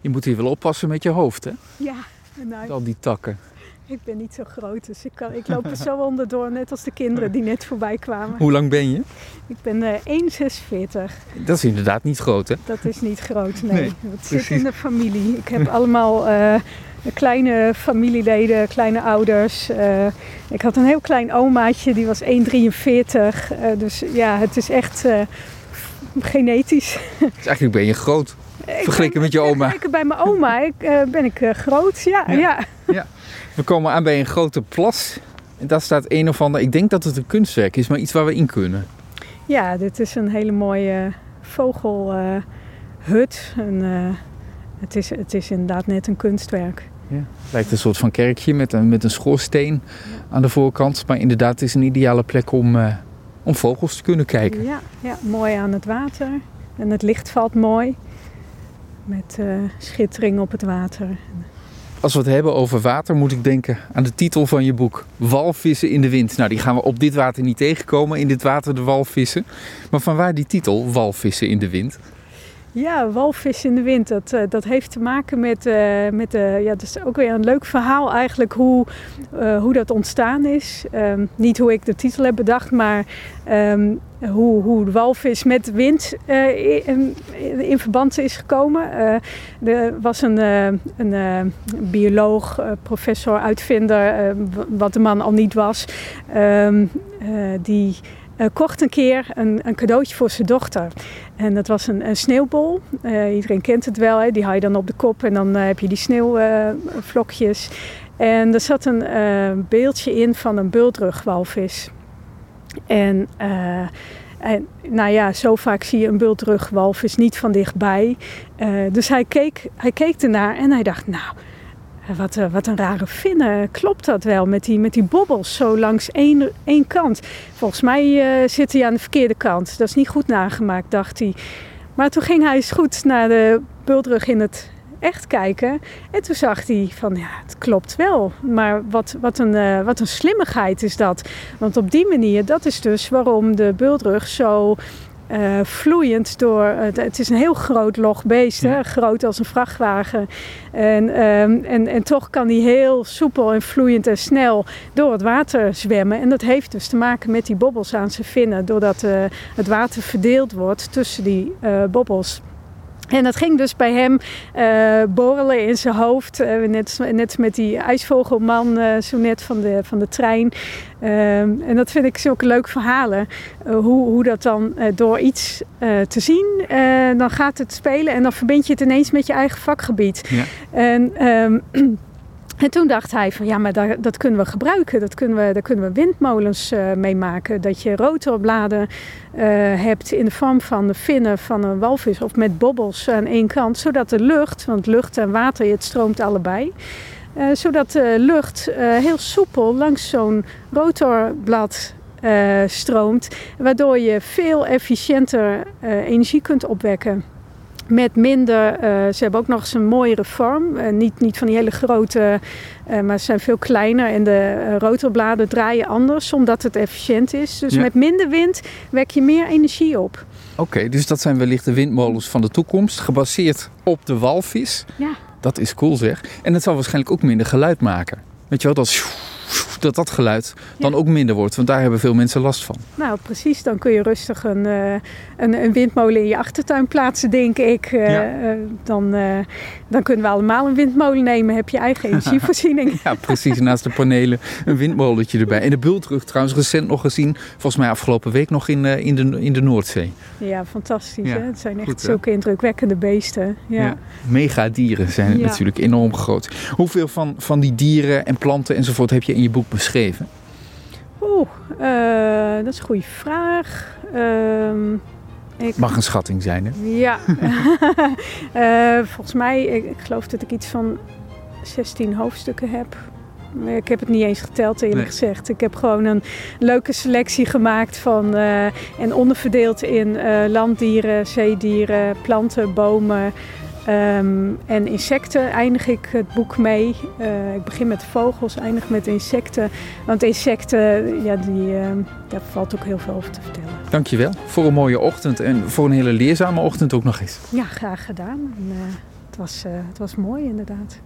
Je moet hier wel oppassen met je hoofd, hè? Ja, nou, Al die takken. ik ben niet zo groot, dus ik, kan, ik loop er zo onderdoor, net als de kinderen die net voorbij kwamen. Hoe lang ben je? Ik ben eh 1,46. Dat is inderdaad niet groot, hè? Dat is niet groot, nee. Nee, Het zit in de familie. Ik heb allemaal eh, kleine familieleden, kleine ouders. Eh, ik had een heel klein omaatje, die was 1,43. Eh, dus ja, het is echt eh, genetisch. Dus eigenlijk ben je groot. Vergeleken met je oma. Vergeleken bij mijn oma ik, eh, ben ik eh, groot, ja. Ja. ja. We komen aan bij een grote plas. En daar staat een of ander, ik denk dat het een kunstwerk is, maar iets waar we in kunnen. Ja, dit is een hele mooie vogelhut. en, eh, het, is, het is inderdaad net een kunstwerk. Het lijkt een soort van kerkje met een, met een schoorsteen aan de voorkant. Maar inderdaad, het is een ideale plek om, om vogels te kunnen kijken. Ja, ja, mooi aan het water. En het licht valt mooi. Met eh, schittering op het water. Als we het hebben over water, moet ik denken aan de titel van je boek. Walvissen in de wind. Nou, die gaan we op dit water niet tegenkomen. In dit water de walvissen. Maar vanwaar die titel, Walvissen in de wind? Ja, walvis in de wind. Dat, eh, dat heeft te maken met, eh, met de. Ja, dat is ook weer een leuk verhaal eigenlijk hoe, eh, hoe dat ontstaan is. Ehm, niet hoe ik de titel heb bedacht, maar ehm, hoe, hoe de walvis met wind eh, in, in verband is gekomen. Eh, er was een, eh, een eh, bioloog, eh, professor, uitvinder, eh, wat de man al niet was, ehm, eh, die eh, kocht een keer een, een cadeautje voor zijn dochter. En dat was een, een sneeuwbol. Eh, iedereen kent het wel, hè? die haal je dan op de kop en dan eh, heb je die sneeuwvlokjes. en er zat een beeldje in van een bultrugwalvis. En, en nou ja, zo vaak zie je een bultrugwalvis niet van dichtbij. Dus hij keek, hij keek ernaar en hij dacht, nou, wat, eh, wat een rare vinnen. Klopt dat wel met die, met die bobbels zo langs één, één kant? Volgens mij eh, zit hij aan de verkeerde kant. Dat is niet goed nagemaakt, dacht hij. Maar toen ging hij eens goed naar de bultrug in het echt kijken. En toen zag hij van, ja, het klopt wel. Maar wat, wat, een, eh, wat een slimmigheid is dat. Want op die manier, dat is dus waarom de bultrug zo eh, vloeiend door... Het, het is een heel groot log beest, hè? Groot als een vrachtwagen. En, ehm, en, en toch kan die heel soepel en vloeiend en snel door het water zwemmen. En dat heeft dus te maken met die bobbels aan zijn vinnen. Doordat eh, het water verdeeld wordt tussen die eh, bobbels. En dat ging dus bij hem eh, borrelen in zijn hoofd. Eh, net, net met die ijsvogelman eh, zo net van de, van de trein. Ehm, en dat vind ik zulke leuke verhalen. Hoe, hoe dat dan door iets te zien, dan gaat het spelen en dan verbind je het ineens met je eigen vakgebied. Ja. En, ehm, en toen dacht hij van ja, maar dat, dat kunnen we gebruiken. Dat kunnen we, daar kunnen we windmolens eh, mee maken. Dat je rotorbladen eh, hebt in de vorm van de vinnen van een walvis of met bobbels aan één kant. Zodat de lucht, want lucht en water, het stroomt allebei. eh, zodat de lucht heel soepel langs zo'n rotorblad stroomt. Waardoor je veel efficiënter energie kunt opwekken. Met minder, eh, ze hebben ook nog eens een mooiere vorm. Eh, niet, niet van die hele grote, eh, maar ze zijn veel kleiner. En de rotorbladen draaien anders, omdat het efficiënt is. Dus Ja. met minder wind wek je meer energie op. Oké, dus dat zijn wellicht de windmolens van de toekomst, gebaseerd op de walvis. Ja. Dat is cool zeg. En het zal waarschijnlijk ook minder geluid maken. Weet je wel, dat, dat dat geluid dan Ja. ook minder wordt, want daar hebben veel mensen last van. Nou, precies. Dan kun je rustig een, eh, een, een windmolen in je achtertuin plaatsen, denk ik. Eh, Ja. eh, dan, eh, dan kunnen we allemaal een windmolen nemen. Heb je eigen energievoorziening. Ja, precies. Naast de panelen een windmolentje erbij. En de bultrug trouwens recent nog gezien, volgens mij afgelopen week nog in, in, de, in de Noordzee. Ja, fantastisch. Ja, Hè? Het zijn echt goed, hè? zulke indrukwekkende beesten. Ja. Megadieren zijn Ja. natuurlijk enorm groot. Hoeveel van, van die dieren en planten enzovoort heb je in je boek beschreven? Oeh, eh, dat is een goede vraag. Ehm, ik, Mag een schatting zijn, hè? Ja, Eh, volgens mij, ik, ik geloof dat ik iets van 16 hoofdstukken heb. Ik heb het niet eens geteld eerlijk Nee. gezegd. Ik heb gewoon een leuke selectie gemaakt van eh, en onderverdeeld in landdieren, zeedieren, planten, bomen ehm, en insecten. Eindig ik het boek mee. Eh, ik begin met vogels, eindig met insecten. Want insecten, ja, die, eh, daar valt ook heel veel over te vertellen. Dankjewel voor een mooie ochtend en voor een hele leerzame ochtend ook nog eens. Ja, graag gedaan. En, eh, het, was, het was mooi inderdaad.